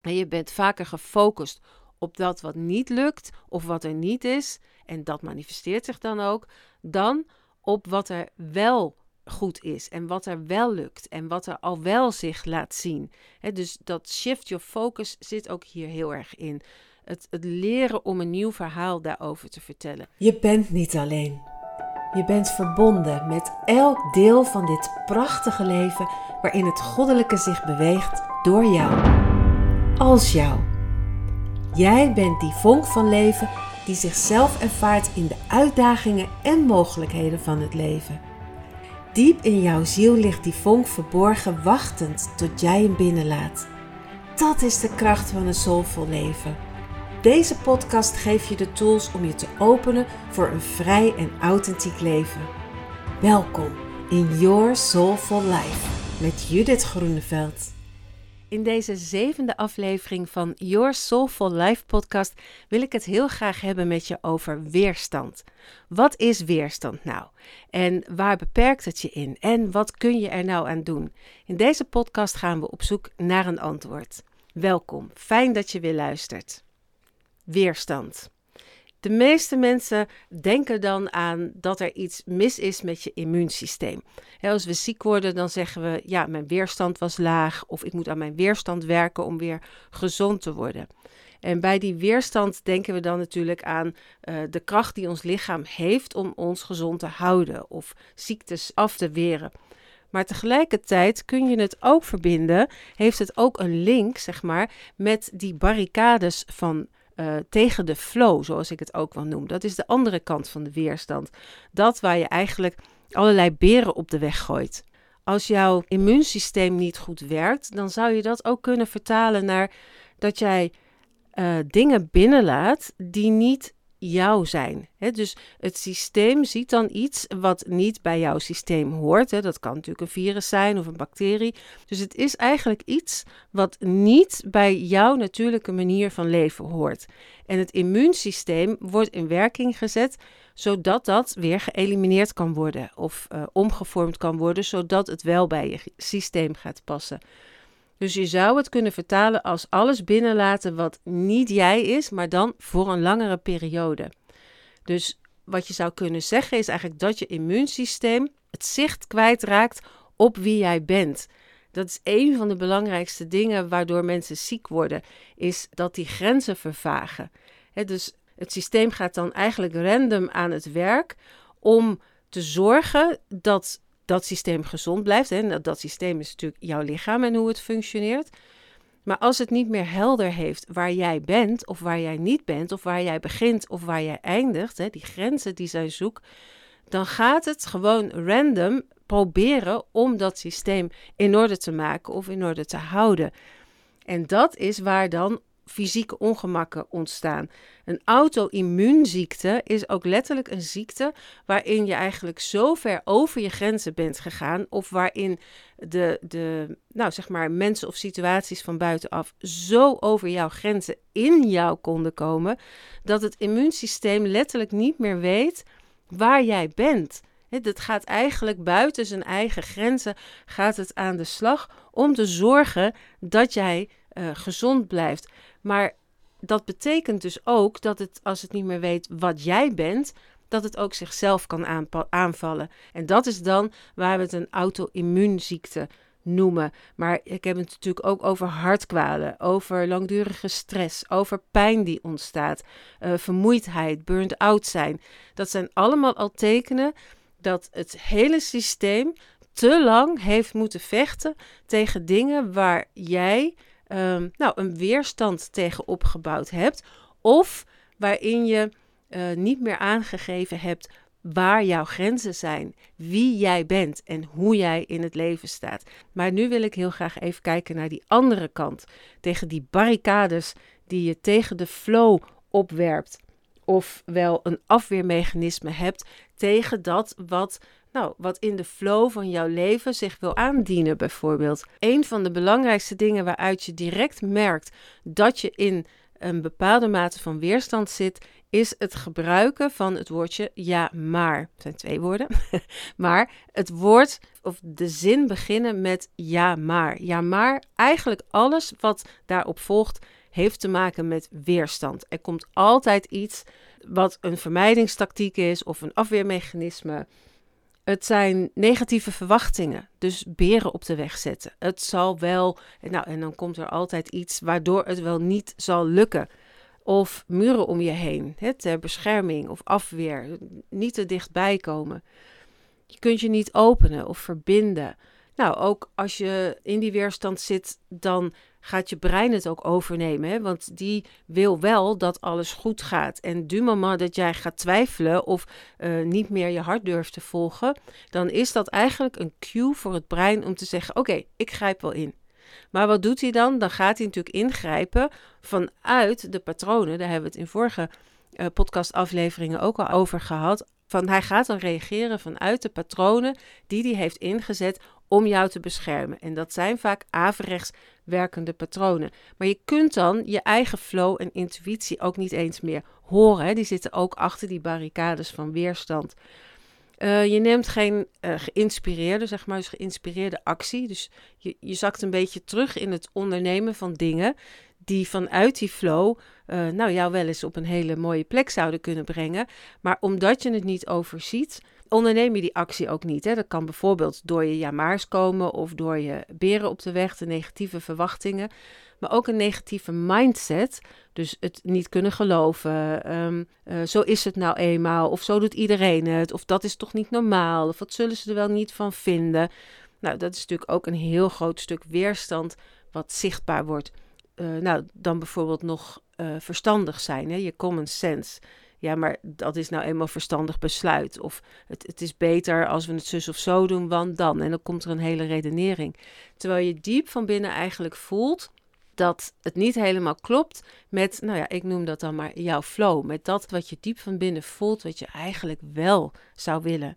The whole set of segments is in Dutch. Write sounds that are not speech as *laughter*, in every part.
En je bent vaker gefocust op dat wat niet lukt of wat er niet is, en dat manifesteert zich dan ook, dan op wat er wel goed is en wat er wel lukt en wat er al wel zich laat zien. dus dat shift your focus zit ook hier heel erg in. Het, het leren om een nieuw verhaal daarover te vertellen. Je bent niet alleen. Je bent verbonden met elk deel van dit prachtige leven waarin het goddelijke zich beweegt door jou. Als jou. Jij bent die vonk van leven die zichzelf ervaart in de uitdagingen en mogelijkheden van het leven. Diep in jouw ziel ligt die vonk verborgen, wachtend tot jij hem binnenlaat. Dat is de kracht van een soulvol leven. Deze podcast geeft je de tools om je te openen voor een vrij en authentiek leven. Welkom in Your Soulful Life met Judith Groeneveld. In deze zevende aflevering van Your Soulful Life podcast wil ik het heel graag hebben met je over weerstand. Wat is weerstand nou? En waar beperkt het je in? En wat kun je er nou aan doen? In deze podcast gaan we op zoek naar een antwoord. Welkom, fijn dat je weer luistert. Weerstand. De meeste mensen denken dan aan dat er iets mis is met je immuunsysteem. als we ziek worden, dan zeggen we: ja, mijn weerstand was laag, of ik moet aan mijn weerstand werken om weer gezond te worden. En bij die weerstand denken we dan natuurlijk aan uh, de kracht die ons lichaam heeft om ons gezond te houden of ziektes af te weren. Maar tegelijkertijd kun je het ook verbinden, heeft het ook een link, zeg maar, met die barricades van uh, tegen de flow, zoals ik het ook wel noem. Dat is de andere kant van de weerstand. Dat waar je eigenlijk allerlei beren op de weg gooit. Als jouw immuunsysteem niet goed werkt, dan zou je dat ook kunnen vertalen naar dat jij uh, dingen binnenlaat die niet jou zijn. dus het systeem ziet dan iets wat niet bij jouw systeem hoort. dat kan natuurlijk een virus zijn of een bacterie. Dus het is eigenlijk iets wat niet bij jouw natuurlijke manier van leven hoort. En het immuunsysteem wordt in werking gezet zodat dat weer geëlimineerd kan worden of uh, omgevormd kan worden, zodat het wel bij je systeem gaat passen. Dus je zou het kunnen vertalen als alles binnenlaten wat niet jij is, maar dan voor een langere periode. Dus wat je zou kunnen zeggen is eigenlijk dat je immuunsysteem het zicht kwijtraakt op wie jij bent. Dat is een van de belangrijkste dingen waardoor mensen ziek worden, is dat die grenzen vervagen. dus het systeem gaat dan eigenlijk random aan het werk om te zorgen dat dat systeem gezond blijft. En dat, dat systeem is natuurlijk jouw lichaam en hoe het functioneert. Maar als het niet meer helder heeft waar jij bent of waar jij niet bent, of waar jij begint of waar jij eindigt, hè, die grenzen die zij zoekt, dan gaat het gewoon random proberen om dat systeem in orde te maken of in orde te houden. En dat is waar dan fysieke ongemakken ontstaan. Een auto-immuunziekte is ook letterlijk een ziekte waarin je eigenlijk zo ver over je grenzen bent gegaan of waarin de, de nou zeg maar mensen of situaties van buitenaf zo over jouw grenzen in jou konden komen dat het immuunsysteem letterlijk niet meer weet waar jij bent. Het gaat eigenlijk buiten zijn eigen grenzen, gaat het aan de slag om te zorgen dat jij uh, gezond blijft. Maar dat betekent dus ook dat het, als het niet meer weet wat jij bent, dat het ook zichzelf kan aanvallen. En dat is dan waar we het een auto-immuunziekte noemen. Maar ik heb het natuurlijk ook over hartkwalen, over langdurige stress, over pijn die ontstaat, uh, vermoeidheid, burnt out zijn. Dat zijn allemaal al tekenen dat het hele systeem te lang heeft moeten vechten tegen dingen waar jij um, nou, een weerstand tegen opgebouwd hebt. Of waarin je uh, niet meer aangegeven hebt waar jouw grenzen zijn, wie jij bent en hoe jij in het leven staat. Maar nu wil ik heel graag even kijken naar die andere kant, tegen die barricades die je tegen de flow opwerpt. Of wel een afweermechanisme hebt tegen dat wat nou, wat in de flow van jouw leven zich wil aandienen, bijvoorbeeld. Een van de belangrijkste dingen waaruit je direct merkt dat je in een bepaalde mate van weerstand zit, is het gebruiken van het woordje ja, maar. Het zijn twee woorden. *laughs* maar het woord of de zin beginnen met ja, maar. Ja, maar eigenlijk alles wat daarop volgt heeft te maken met weerstand. Er komt altijd iets wat een vermijdingstactiek is of een afweermechanisme. Het zijn negatieve verwachtingen, dus beren op de weg zetten. Het zal wel, nou, en dan komt er altijd iets waardoor het wel niet zal lukken. Of muren om je heen, hè, ter bescherming of afweer, niet te dichtbij komen. Je kunt je niet openen of verbinden. Nou, ook als je in die weerstand zit, dan gaat je brein het ook overnemen. Hè? Want die wil wel dat alles goed gaat. En du moment dat jij gaat twijfelen of uh, niet meer je hart durft te volgen, dan is dat eigenlijk een cue voor het brein om te zeggen: Oké, ik grijp wel in. Maar wat doet hij dan? Dan gaat hij natuurlijk ingrijpen vanuit de patronen. Daar hebben we het in vorige uh, podcastafleveringen ook al over gehad. Van hij gaat dan reageren vanuit de patronen die hij heeft ingezet om jou te beschermen. En dat zijn vaak averechts werkende patronen. Maar je kunt dan je eigen flow en intuïtie ook niet eens meer horen. Die zitten ook achter die barricades van weerstand. Uh, je neemt geen uh, geïnspireerde, zeg maar, dus geïnspireerde actie. Dus je, je zakt een beetje terug in het ondernemen van dingen die vanuit die flow, uh, nou jou wel eens op een hele mooie plek zouden kunnen brengen. Maar omdat je het niet overziet, onderneem je die actie ook niet. Hè? Dat kan bijvoorbeeld door je jamaars komen of door je beren op de weg, de negatieve verwachtingen. Maar ook een negatieve mindset. Dus het niet kunnen geloven. Um, uh, zo is het nou eenmaal. Of zo doet iedereen het. Of dat is toch niet normaal. Of wat zullen ze er wel niet van vinden. Nou, dat is natuurlijk ook een heel groot stuk weerstand wat zichtbaar wordt. Uh, nou, dan bijvoorbeeld nog uh, verstandig zijn, hè? je common sense. Ja, maar dat is nou eenmaal verstandig besluit. Of het, het is beter als we het zus of zo doen, want dan. En dan komt er een hele redenering. Terwijl je diep van binnen eigenlijk voelt dat het niet helemaal klopt met, nou ja, ik noem dat dan maar jouw flow. Met dat wat je diep van binnen voelt, wat je eigenlijk wel zou willen.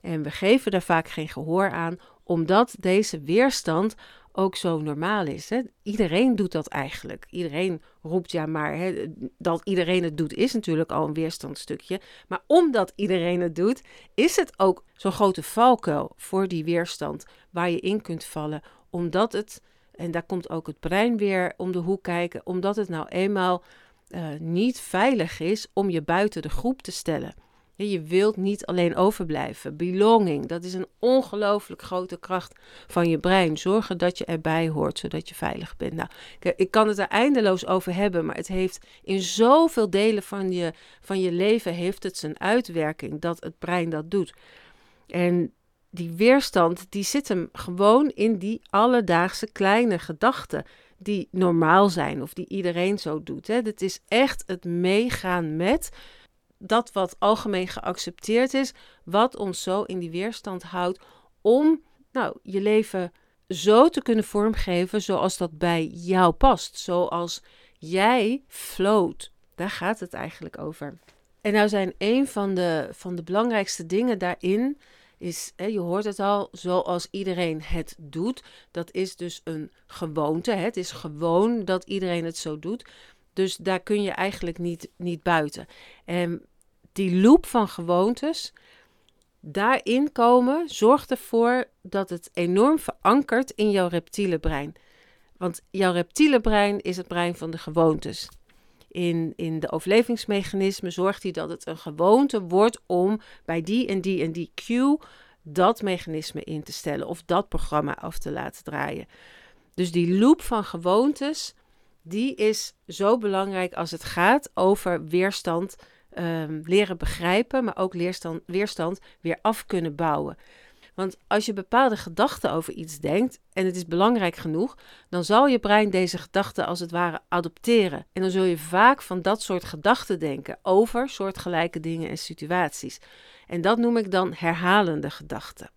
En we geven daar vaak geen gehoor aan, omdat deze weerstand ook zo normaal is. Hè? Iedereen doet dat eigenlijk. Iedereen roept ja, maar hè, dat iedereen het doet is natuurlijk al een weerstandstukje. Maar omdat iedereen het doet, is het ook zo'n grote valkuil voor die weerstand waar je in kunt vallen. Omdat het, en daar komt ook het brein weer om de hoek kijken, omdat het nou eenmaal uh, niet veilig is om je buiten de groep te stellen. Je wilt niet alleen overblijven. Belonging, dat is een ongelooflijk grote kracht van je brein. Zorgen dat je erbij hoort, zodat je veilig bent. Nou, ik kan het er eindeloos over hebben, maar het heeft in zoveel delen van je, van je leven heeft het zijn uitwerking dat het brein dat doet. En die weerstand, die zit hem gewoon in die alledaagse kleine gedachten die normaal zijn of die iedereen zo doet. Hè. Het is echt het meegaan met dat wat algemeen geaccepteerd is, wat ons zo in die weerstand houdt om nou, je leven zo te kunnen vormgeven zoals dat bij jou past, zoals jij float. Daar gaat het eigenlijk over. En nou zijn een van de, van de belangrijkste dingen daarin is, hè, je hoort het al, zoals iedereen het doet. Dat is dus een gewoonte. Hè. Het is gewoon dat iedereen het zo doet. Dus daar kun je eigenlijk niet, niet buiten. En die loop van gewoontes, daarin komen, zorgt ervoor dat het enorm verankert in jouw reptiele brein. Want jouw reptiele brein is het brein van de gewoontes. In, in de overlevingsmechanismen zorgt hij dat het een gewoonte wordt om bij die en die en die cue dat mechanisme in te stellen of dat programma af te laten draaien. Dus die loop van gewoontes, die is zo belangrijk als het gaat over weerstand um, leren begrijpen, maar ook leerstand, weerstand weer af kunnen bouwen. Want als je bepaalde gedachten over iets denkt en het is belangrijk genoeg, dan zal je brein deze gedachten als het ware adopteren. En dan zul je vaak van dat soort gedachten denken over soortgelijke dingen en situaties. En dat noem ik dan herhalende gedachten.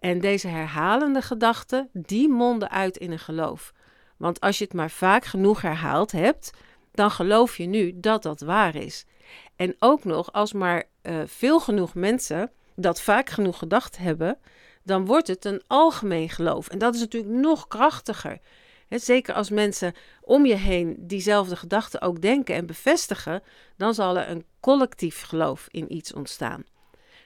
En deze herhalende gedachten, die monden uit in een geloof. Want als je het maar vaak genoeg herhaald hebt, dan geloof je nu dat dat waar is. En ook nog, als maar uh, veel genoeg mensen dat vaak genoeg gedacht hebben, dan wordt het een algemeen geloof. En dat is natuurlijk nog krachtiger. zeker als mensen om je heen diezelfde gedachten ook denken en bevestigen, dan zal er een collectief geloof in iets ontstaan.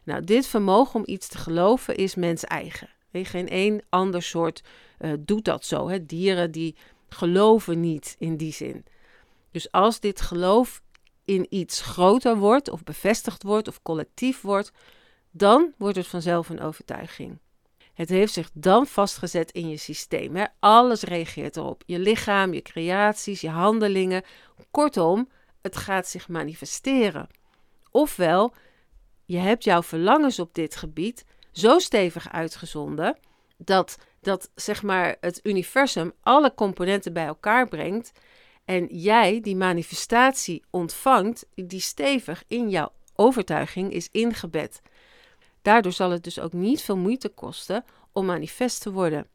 Nou, dit vermogen om iets te geloven is mens eigen. Geen één ander soort uh, doet dat zo. Dieren die geloven niet in die zin. Dus als dit geloof in iets groter wordt, of bevestigd wordt, of collectief wordt, dan wordt het vanzelf een overtuiging. Het heeft zich dan vastgezet in je systeem. Alles reageert erop. Je lichaam, je creaties, je handelingen. Kortom, het gaat zich manifesteren. Ofwel, je hebt jouw verlangens op dit gebied zo stevig uitgezonden dat, dat zeg maar het universum alle componenten bij elkaar brengt en jij die manifestatie ontvangt die stevig in jouw overtuiging is ingebed. Daardoor zal het dus ook niet veel moeite kosten om manifest te worden.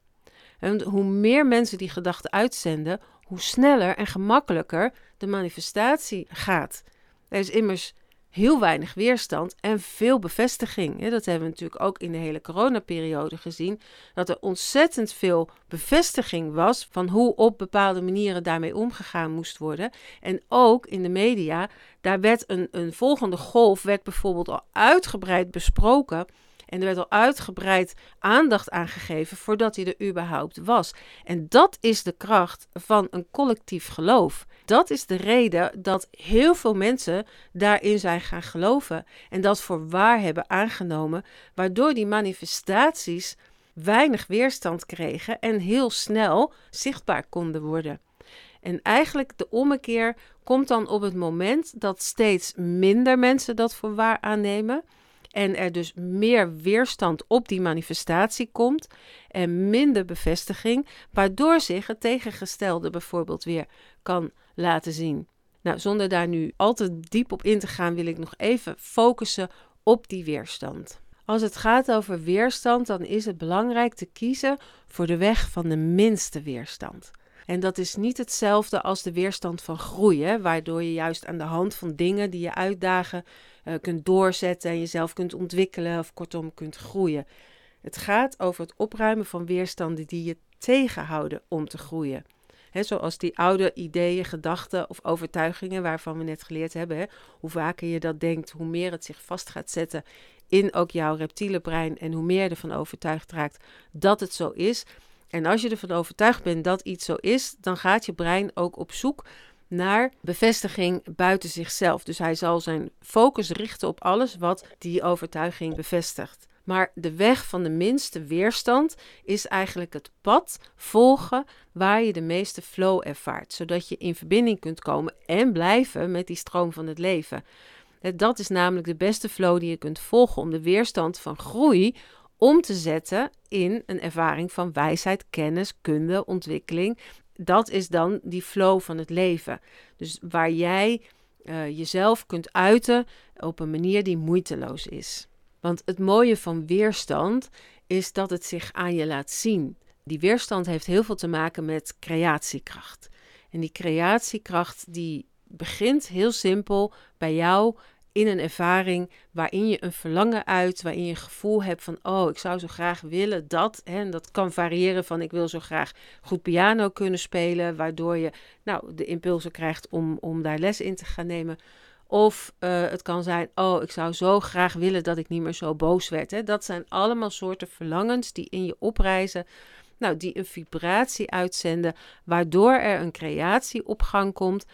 En hoe meer mensen die gedachten uitzenden, hoe sneller en gemakkelijker de manifestatie gaat. Er is immers heel weinig weerstand en veel bevestiging. Dat hebben we natuurlijk ook in de hele coronaperiode gezien. Dat er ontzettend veel bevestiging was van hoe op bepaalde manieren daarmee omgegaan moest worden. En ook in de media, daar werd een, een volgende golf, werd bijvoorbeeld al uitgebreid besproken en er werd al uitgebreid aandacht aan gegeven voordat hij er überhaupt was. En dat is de kracht van een collectief geloof. Dat is de reden dat heel veel mensen daarin zijn gaan geloven en dat voor waar hebben aangenomen, waardoor die manifestaties weinig weerstand kregen en heel snel zichtbaar konden worden. En eigenlijk de ommekeer komt dan op het moment dat steeds minder mensen dat voor waar aannemen en er dus meer weerstand op die manifestatie komt en minder bevestiging, waardoor zich het tegengestelde bijvoorbeeld weer kan laten zien. Nou, zonder daar nu al te diep op in te gaan, wil ik nog even focussen op die weerstand. Als het gaat over weerstand, dan is het belangrijk te kiezen voor de weg van de minste weerstand. En dat is niet hetzelfde als de weerstand van groeien, waardoor je juist aan de hand van dingen die je uitdagen uh, kunt doorzetten en jezelf kunt ontwikkelen of kortom kunt groeien. Het gaat over het opruimen van weerstanden die je tegenhouden om te groeien. Zoals die oude ideeën, gedachten of overtuigingen waarvan we net geleerd hebben. Hoe vaker je dat denkt, hoe meer het zich vast gaat zetten in ook jouw reptiele brein en hoe meer je ervan overtuigd raakt dat het zo is. En als je ervan overtuigd bent dat iets zo is, dan gaat je brein ook op zoek naar bevestiging buiten zichzelf. Dus hij zal zijn focus richten op alles wat die overtuiging bevestigt. Maar de weg van de minste weerstand is eigenlijk het pad volgen waar je de meeste flow ervaart, zodat je in verbinding kunt komen en blijven met die stroom van het leven. Dat is namelijk de beste flow die je kunt volgen om de weerstand van groei om te zetten in een ervaring van wijsheid, kennis, kunde, ontwikkeling dat is dan die flow van het leven. Dus waar jij uh, jezelf kunt uiten op een manier die moeiteloos is. Want het mooie van weerstand is dat het zich aan je laat zien. Die weerstand heeft heel veel te maken met creatiekracht. En die creatiekracht die begint heel simpel bij jou in een ervaring waarin je een verlangen uit, waarin je een gevoel hebt van, oh, ik zou zo graag willen dat. Hè, en dat kan variëren van, ik wil zo graag goed piano kunnen spelen, waardoor je nou, de impulsen krijgt om, om daar les in te gaan nemen. Of uh, het kan zijn, oh, ik zou zo graag willen dat ik niet meer zo boos werd. Hè. Dat zijn allemaal soorten verlangens die in je oprijzen. Nou, die een vibratie uitzenden, waardoor er een creatie op gang komt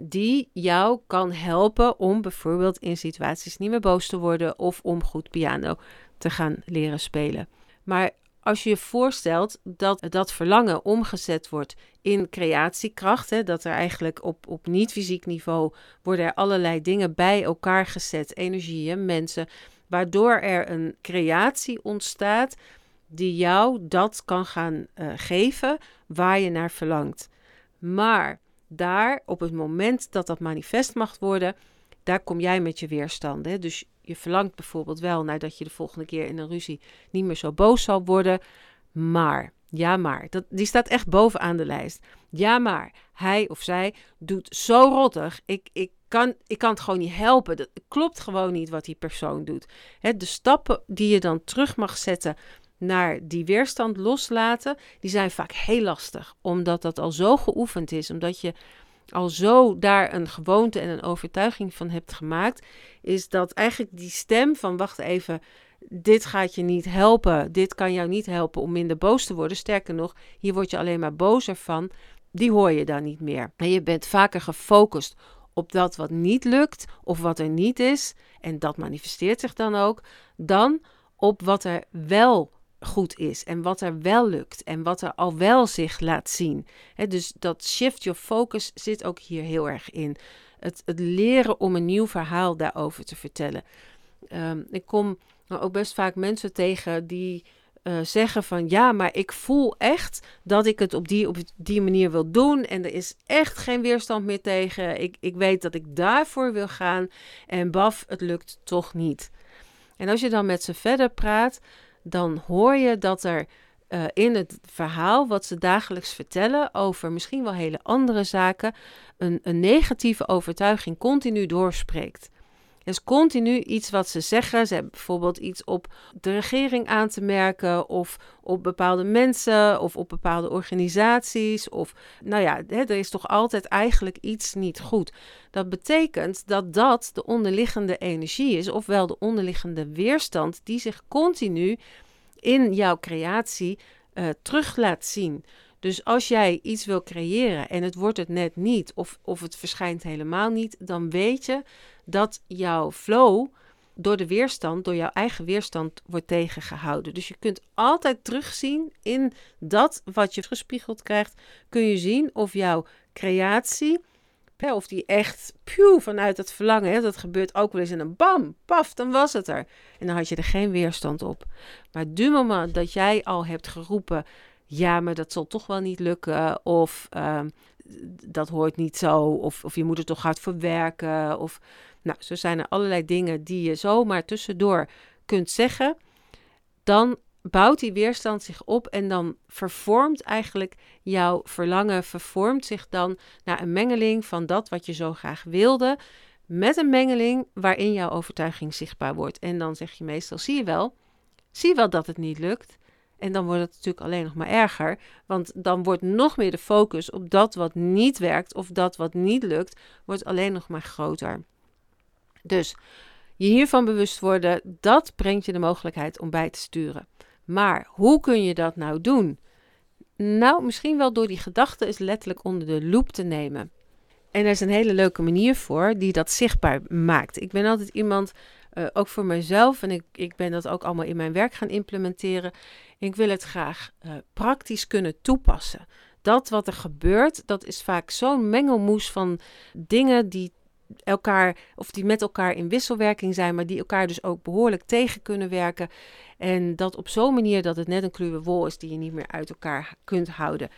die jou kan helpen om bijvoorbeeld in situaties niet meer boos te worden of om goed piano te gaan leren spelen. Maar als je je voorstelt dat dat verlangen omgezet wordt in creatiekracht, dat er eigenlijk op, op niet-fysiek niveau worden er allerlei dingen bij elkaar gezet, energieën, mensen, waardoor er een creatie ontstaat die jou dat kan gaan uh, geven waar je naar verlangt. Maar daar, op het moment dat dat manifest mag worden, daar kom jij met je weerstanden. Dus je verlangt bijvoorbeeld wel naar dat je de volgende keer in een ruzie niet meer zo boos zal worden. Maar, ja maar, dat, die staat echt bovenaan de lijst. Ja maar, hij of zij doet zo rottig. Ik, ik, kan, ik kan het gewoon niet helpen. Dat klopt gewoon niet wat die persoon doet. de stappen die je dan terug mag zetten naar die weerstand loslaten, die zijn vaak heel lastig, omdat dat al zo geoefend is, omdat je al zo daar een gewoonte en een overtuiging van hebt gemaakt, is dat eigenlijk die stem van wacht even, dit gaat je niet helpen, dit kan jou niet helpen om minder boos te worden. Sterker nog, hier word je alleen maar bozer van, die hoor je dan niet meer. En je bent vaker gefocust op dat wat niet lukt of wat er niet is, en dat manifesteert zich dan ook, dan op wat er wel goed is en wat er wel lukt en wat er al wel zich laat zien. dus dat shift your focus zit ook hier heel erg in. Het, het leren om een nieuw verhaal daarover te vertellen. Ehm, ik kom ook best vaak mensen tegen die uh, zeggen van ja, maar ik voel echt dat ik het op die, op die manier wil doen. En er is echt geen weerstand meer tegen. Ik, ik weet dat ik daarvoor wil gaan. En baf, het lukt toch niet. En als je dan met ze verder praat, dan hoor je dat er uh, in het verhaal wat ze dagelijks vertellen over misschien wel hele andere zaken, een, een negatieve overtuiging continu doorspreekt. Is continu iets wat ze zeggen. Ze hebben bijvoorbeeld iets op de regering aan te merken, of op bepaalde mensen, of op bepaalde organisaties. Of nou ja, hè, er is toch altijd eigenlijk iets niet goed. Dat betekent dat dat de onderliggende energie is, ofwel de onderliggende weerstand, die zich continu in jouw creatie uh, terug laat zien. Dus als jij iets wil creëren en het wordt het net niet, of, of het verschijnt helemaal niet, dan weet je dat jouw flow door de weerstand, door jouw eigen weerstand wordt tegengehouden. Dus je kunt altijd terugzien in dat wat je gespiegeld krijgt, kun je zien of jouw creatie, of die echt puw vanuit het verlangen, dat gebeurt ook wel eens in een bam, paf, dan was het er. En dan had je er geen weerstand op. Maar du moment dat jij al hebt geroepen, ja, maar dat zal toch wel niet lukken, of uh, dat hoort niet zo, of, of je moet er toch hard voor werken, of nou, zo zijn er allerlei dingen die je zomaar tussendoor kunt zeggen. Dan bouwt die weerstand zich op en dan vervormt eigenlijk jouw verlangen, vervormt zich dan naar een mengeling van dat wat je zo graag wilde, met een mengeling waarin jouw overtuiging zichtbaar wordt. En dan zeg je meestal, zie je wel, zie je wel dat het niet lukt. En dan wordt het natuurlijk alleen nog maar erger, want dan wordt nog meer de focus op dat wat niet werkt of dat wat niet lukt, wordt alleen nog maar groter. Dus je hiervan bewust worden, dat brengt je de mogelijkheid om bij te sturen. Maar hoe kun je dat nou doen? Nou, misschien wel door die gedachten eens letterlijk onder de loep te nemen. En er is een hele leuke manier voor die dat zichtbaar maakt. Ik ben altijd iemand, uh, ook voor mezelf, en ik, ik ben dat ook allemaal in mijn werk gaan implementeren. Ik wil het graag uh, praktisch kunnen toepassen. Dat wat er gebeurt, dat is vaak zo'n mengelmoes van dingen die elkaar, of die met elkaar in wisselwerking zijn, maar die elkaar dus ook behoorlijk tegen kunnen werken. En dat op zo'n manier dat het net een kluwe wol is die je niet meer uit elkaar kunt houden.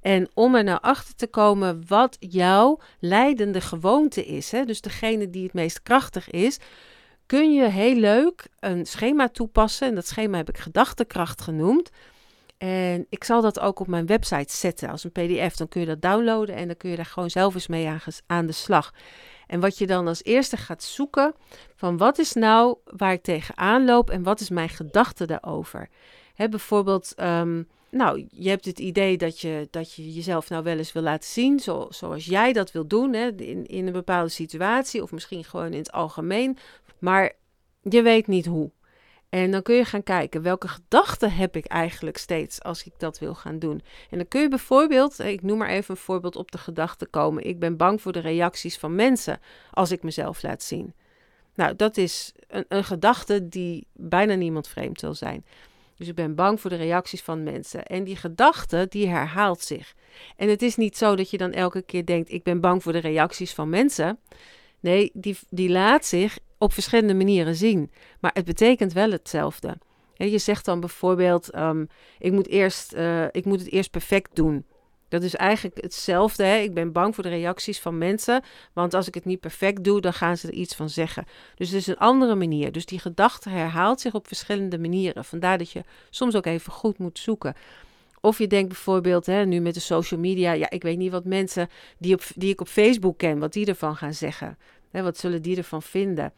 En om er nou achter te komen wat jouw leidende gewoonte is, hè, dus degene die het meest krachtig is, kun je heel leuk een schema toepassen. En dat schema heb ik gedachtekracht genoemd. En ik zal dat ook op mijn website zetten als een PDF. Dan kun je dat downloaden en dan kun je daar gewoon zelf eens mee aan de slag. En wat je dan als eerste gaat zoeken, van wat is nou waar ik tegenaan loop en wat is mijn gedachte daarover? Hè, bijvoorbeeld, um, nou, je hebt het idee dat je, dat je jezelf nou wel eens wil laten zien, zo, zoals jij dat wil doen, hè, in, in een bepaalde situatie of misschien gewoon in het algemeen, maar je weet niet hoe. En dan kun je gaan kijken welke gedachten heb ik eigenlijk steeds als ik dat wil gaan doen. En dan kun je bijvoorbeeld, ik noem maar even een voorbeeld op de gedachte komen. Ik ben bang voor de reacties van mensen als ik mezelf laat zien. Nou, dat is een, een gedachte die bijna niemand vreemd wil zijn. Dus ik ben bang voor de reacties van mensen. En die gedachte, die herhaalt zich. En het is niet zo dat je dan elke keer denkt, ik ben bang voor de reacties van mensen. Nee, die, die laat zich op verschillende manieren zien. Maar het betekent wel hetzelfde. Je zegt dan bijvoorbeeld, um, ik, moet eerst, uh, ik moet het eerst perfect doen. Dat is eigenlijk hetzelfde. Hè? Ik ben bang voor de reacties van mensen. Want als ik het niet perfect doe, dan gaan ze er iets van zeggen. Dus het is een andere manier. Dus die gedachte herhaalt zich op verschillende manieren. Vandaar dat je soms ook even goed moet zoeken. Of je denkt bijvoorbeeld, hè, nu met de social media, ja, ik weet niet wat mensen die, op, die ik op Facebook ken, wat die ervan gaan zeggen. Hè, wat zullen die ervan vinden?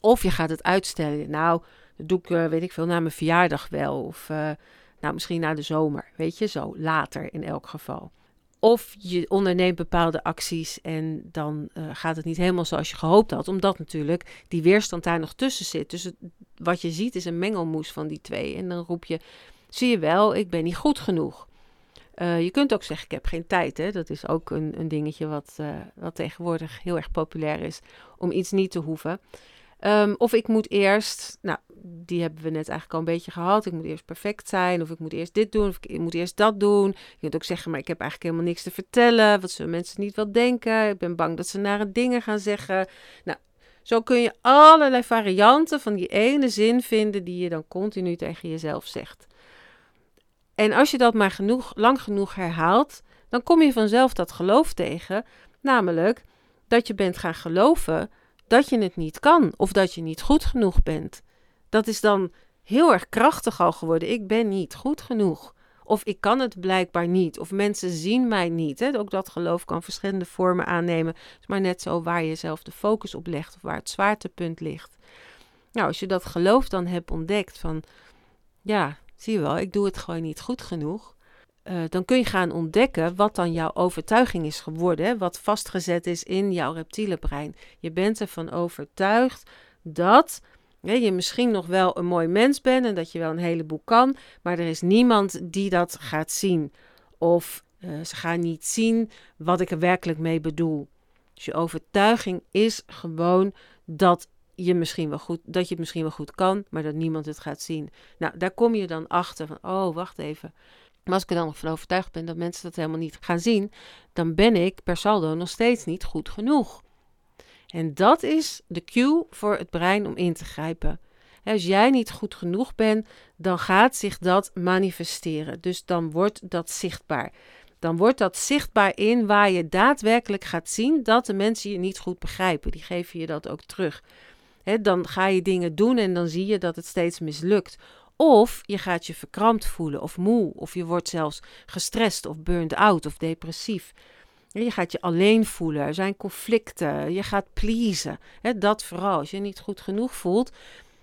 Of je gaat het uitstellen. Nou, Dat doe ik, eh, weet ik veel, na mijn verjaardag wel. Of uh, nou, misschien na de zomer. Weet je, zo later in elk geval. Of je onderneemt bepaalde acties en dan uh, gaat het niet helemaal zoals je gehoopt had. Omdat natuurlijk die weerstand daar nog tussen zit. Dus wat je ziet is een mengelmoes van die twee. En dan roep je, zie je wel, ik ben niet goed genoeg. Je kunt ook zeggen, ik heb geen tijd. Hè? Dat is ook een, een dingetje wat, wat tegenwoordig heel erg populair is. Om iets niet te hoeven. Um, of ik moet eerst, nou, die hebben we net eigenlijk al een beetje gehad. Ik moet eerst perfect zijn, of ik moet eerst dit doen, of ik moet eerst dat doen. Je kunt ook zeggen, maar ik heb eigenlijk helemaal niks te vertellen. Wat zullen mensen niet wel denken? Ik ben bang dat ze nare dingen gaan zeggen. Nou, zo kun je allerlei varianten van die ene zin vinden die je dan continu tegen jezelf zegt. En als je dat maar genoeg, lang genoeg herhaalt, dan kom je vanzelf dat geloof tegen. Namelijk dat je bent gaan geloven dat je het niet kan of dat je niet goed genoeg bent. Dat is dan heel erg krachtig al geworden. Ik ben niet goed genoeg. Of ik kan het blijkbaar niet. Of mensen zien mij niet. Hè? Ook dat geloof kan verschillende vormen aannemen. Het is maar net zo waar je zelf de focus op legt of waar het zwaartepunt ligt. Nou, als je dat geloof dan hebt ontdekt van, ja, zie je wel, ik doe het gewoon niet goed genoeg. Uh, dan kun je gaan ontdekken wat dan jouw overtuiging is geworden, hè? wat vastgezet is in jouw reptiele brein. Je bent ervan overtuigd dat hè, je misschien nog wel een mooi mens bent en dat je wel een heleboel kan, maar er is niemand die dat gaat zien. Of uh, ze gaan niet zien wat ik er werkelijk mee bedoel. Dus je overtuiging is gewoon dat je misschien wel goed, dat je het misschien wel goed kan, maar dat niemand het gaat zien. Nou, daar kom je dan achter van, oh, wacht even. Maar als ik er dan van overtuigd ben dat mensen dat helemaal niet gaan zien, dan ben ik per saldo nog steeds niet goed genoeg. En dat is de cue voor het brein om in te grijpen. Als jij niet goed genoeg bent, dan gaat zich dat manifesteren. Dus dan wordt dat zichtbaar. Dan wordt dat zichtbaar in waar je daadwerkelijk gaat zien dat de mensen je niet goed begrijpen. Die geven je dat ook terug. dan ga je dingen doen en dan zie je dat het steeds mislukt. Of je gaat je verkrampt voelen of moe, of je wordt zelfs gestrest of burned out of depressief. Je gaat je alleen voelen, er zijn conflicten, je gaat pleasen. dat vooral. Als je niet goed genoeg voelt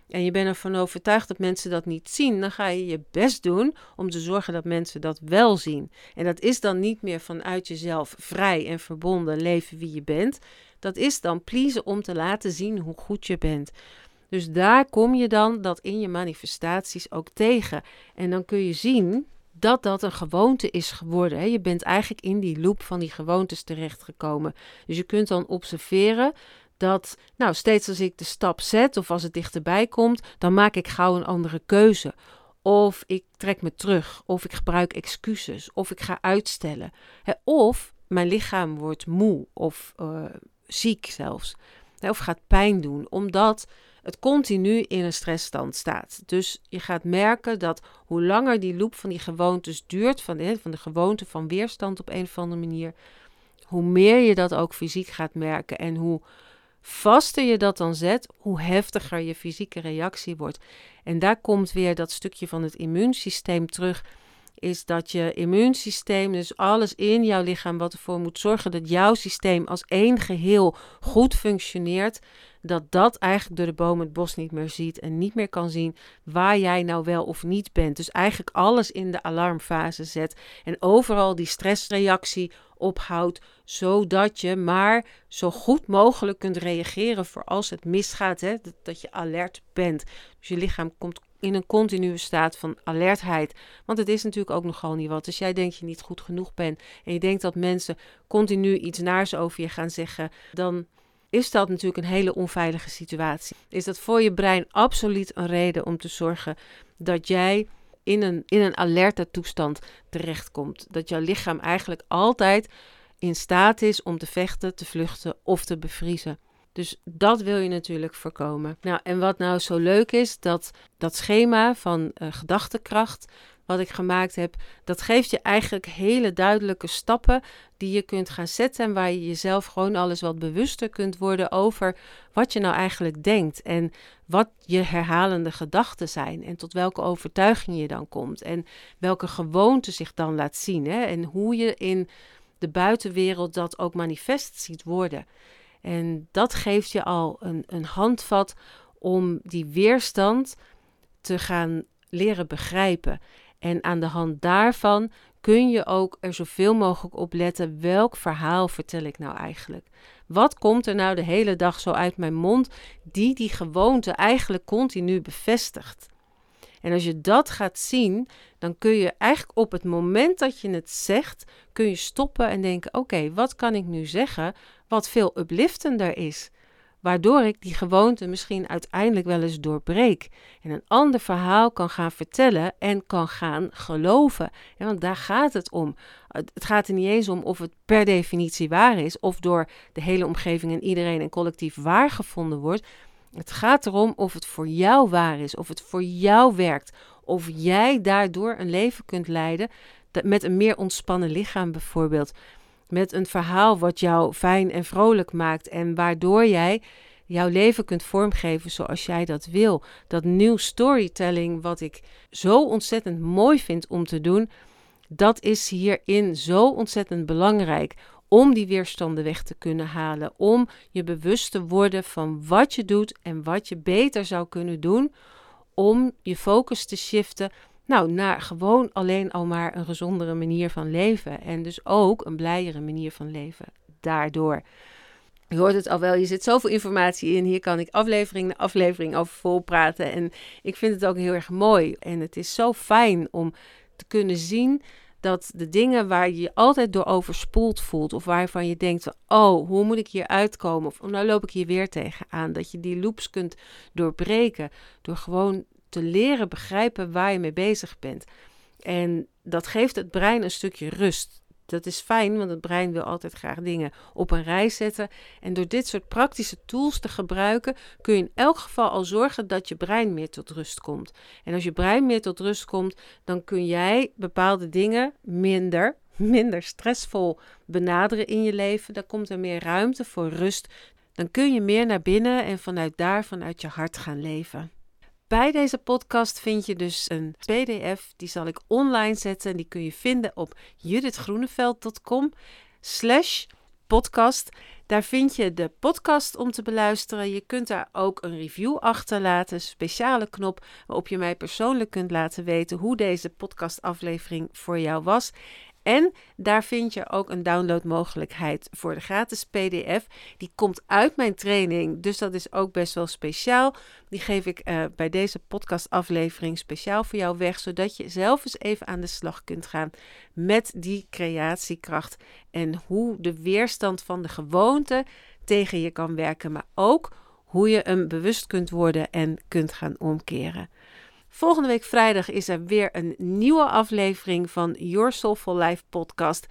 en je bent ervan overtuigd dat mensen dat niet zien, dan ga je je best doen om te zorgen dat mensen dat wel zien. En dat is dan niet meer vanuit jezelf vrij en verbonden leven wie je bent. Dat is dan pleasen om te laten zien hoe goed je bent. Dus daar kom je dan dat in je manifestaties ook tegen. En dan kun je zien dat dat een gewoonte is geworden. Je bent eigenlijk in die loop van die gewoontes terechtgekomen. Dus je kunt dan observeren dat, nou, steeds als ik de stap zet of als het dichterbij komt, dan maak ik gauw een andere keuze. Of ik trek me terug, of ik gebruik excuses, of ik ga uitstellen. Of mijn lichaam wordt moe of uh, ziek zelfs. Of gaat pijn doen, omdat het continu in een stressstand staat. Dus je gaat merken dat hoe langer die loop van die gewoontes duurt, van de, van de gewoonte van weerstand op een of andere manier, hoe meer je dat ook fysiek gaat merken en hoe vaster je dat dan zet, hoe heftiger je fysieke reactie wordt. En daar komt weer dat stukje van het immuunsysteem terug is dat je immuunsysteem, dus alles in jouw lichaam wat ervoor moet zorgen dat jouw systeem als één geheel goed functioneert, dat dat eigenlijk door de boom het bos niet meer ziet en niet meer kan zien waar jij nou wel of niet bent. Dus eigenlijk alles in de alarmfase zet en overal die stressreactie ophoudt, zodat je maar zo goed mogelijk kunt reageren voor als het misgaat, hè, dat, dat je alert bent. Dus je lichaam komt in een continue staat van alertheid. Want het is natuurlijk ook nogal niet wat. Als jij denkt je niet goed genoeg bent en je denkt dat mensen continu iets naars over je gaan zeggen, dan is dat natuurlijk een hele onveilige situatie. Is dat voor je brein absoluut een reden om te zorgen dat jij in een, in een alerte toestand terechtkomt. Dat jouw lichaam eigenlijk altijd in staat is om te vechten, te vluchten of te bevriezen. Dus dat wil je natuurlijk voorkomen. Nou, en wat nou zo leuk is, dat dat schema van uh, gedachtekracht wat ik gemaakt heb, dat geeft je eigenlijk hele duidelijke stappen die je kunt gaan zetten en waar je jezelf gewoon alles wat bewuster kunt worden over wat je nou eigenlijk denkt en wat je herhalende gedachten zijn en tot welke overtuiging je dan komt en welke gewoonte zich dan laat zien hè? en hoe je in de buitenwereld dat ook manifest ziet worden. En dat geeft je al een, een handvat om die weerstand te gaan leren begrijpen. En aan de hand daarvan kun je ook er zoveel mogelijk op letten welk verhaal vertel ik nou eigenlijk. Wat komt er nou de hele dag zo uit mijn mond die die gewoonte eigenlijk continu bevestigt? En als je dat gaat zien, dan kun je eigenlijk op het moment dat je het zegt, kun je stoppen en denken: oké, wat kan ik nu zeggen wat veel upliftender is? Waardoor ik die gewoonte misschien uiteindelijk wel eens doorbreek. En een ander verhaal kan gaan vertellen en kan gaan geloven. Ja, want daar gaat het om. Het gaat er niet eens om of het per definitie waar is, of door de hele omgeving en iedereen en collectief waar gevonden wordt. Het gaat erom of het voor jou waar is, of het voor jou werkt, of jij daardoor een leven kunt leiden met een meer ontspannen lichaam bijvoorbeeld. Met een verhaal wat jou fijn en vrolijk maakt en waardoor jij jouw leven kunt vormgeven zoals jij dat wil. Dat nieuw storytelling, wat ik zo ontzettend mooi vind om te doen, dat is hierin zo ontzettend belangrijk om die weerstanden weg te kunnen halen, om je bewust te worden van wat je doet en wat je beter zou kunnen doen om je focus te shiften nou, naar gewoon alleen al maar een gezondere manier van leven en dus ook een blijere manier van leven daardoor. Je hoort het al wel, je zit zoveel informatie in. Hier kan ik aflevering na aflevering over volpraten. En ik vind het ook heel erg mooi. En het is zo fijn om te kunnen zien dat de dingen waar je je altijd door overspoeld voelt, of waarvan je denkt: oh, hoe moet ik hier uitkomen? Of nou loop ik hier weer tegenaan. Dat je die loops kunt doorbreken door gewoon te leren begrijpen waar je mee bezig bent. En dat geeft het brein een stukje rust. Dat is fijn, want het brein wil altijd graag dingen op een rij zetten. En door dit soort praktische tools te gebruiken, kun je in elk geval al zorgen dat je brein meer tot rust komt. En als je brein meer tot rust komt, dan kun jij bepaalde dingen minder, *laughs* minder stressvol benaderen in je leven. Dan komt er meer ruimte voor rust. Dan kun je meer naar binnen en vanuit daar, vanuit je hart gaan leven. Bij deze podcast vind je dus een PDF. Die zal ik online zetten. Die kun je vinden op judithgroeneveld.com slash podcast. Daar vind je de podcast om te beluisteren. Je kunt daar ook een review achterlaten. Een speciale knop waarop je mij persoonlijk kunt laten weten hoe deze podcastaflevering voor jou was. En daar vind je ook een downloadmogelijkheid voor de gratis PDF. Die komt uit mijn training, dus dat is ook best wel speciaal. Die geef ik uh, bij deze podcastaflevering speciaal voor jou weg, zodat je zelf eens even aan de slag kunt gaan met die creatiekracht en hoe de weerstand van de gewoonte tegen je kan werken, maar ook hoe je hem bewust kunt worden en kunt gaan omkeren. Volgende week vrijdag is er weer een nieuwe aflevering van Your Soulful Life podcast.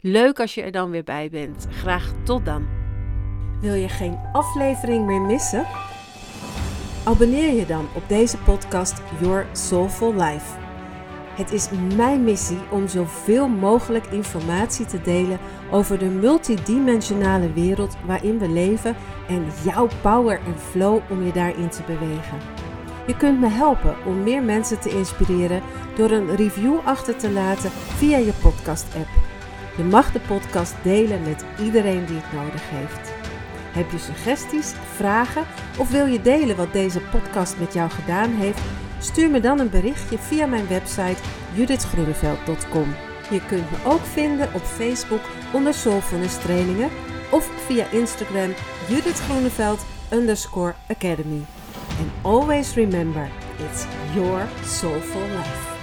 Leuk als je er dan weer bij bent. Graag tot dan. Wil je geen aflevering meer missen? Abonneer je dan op deze podcast Your Soulful Life. Het is mijn missie om zoveel mogelijk informatie te delen over de multidimensionale wereld waarin we leven en jouw power en flow om je daarin te bewegen. Je kunt me helpen om meer mensen te inspireren door een review achter te laten via je podcast-app. Je mag de podcast delen met iedereen die het nodig heeft. Heb je suggesties, vragen of wil je delen wat deze podcast met jou gedaan heeft? Stuur me dan een berichtje via mijn website judithgroeneveld.com. Je kunt me ook vinden op Facebook onder Soulfulness Trainingen of via Instagram Judith Groeneveld underscore Academy. And always remember, it's your soulful life.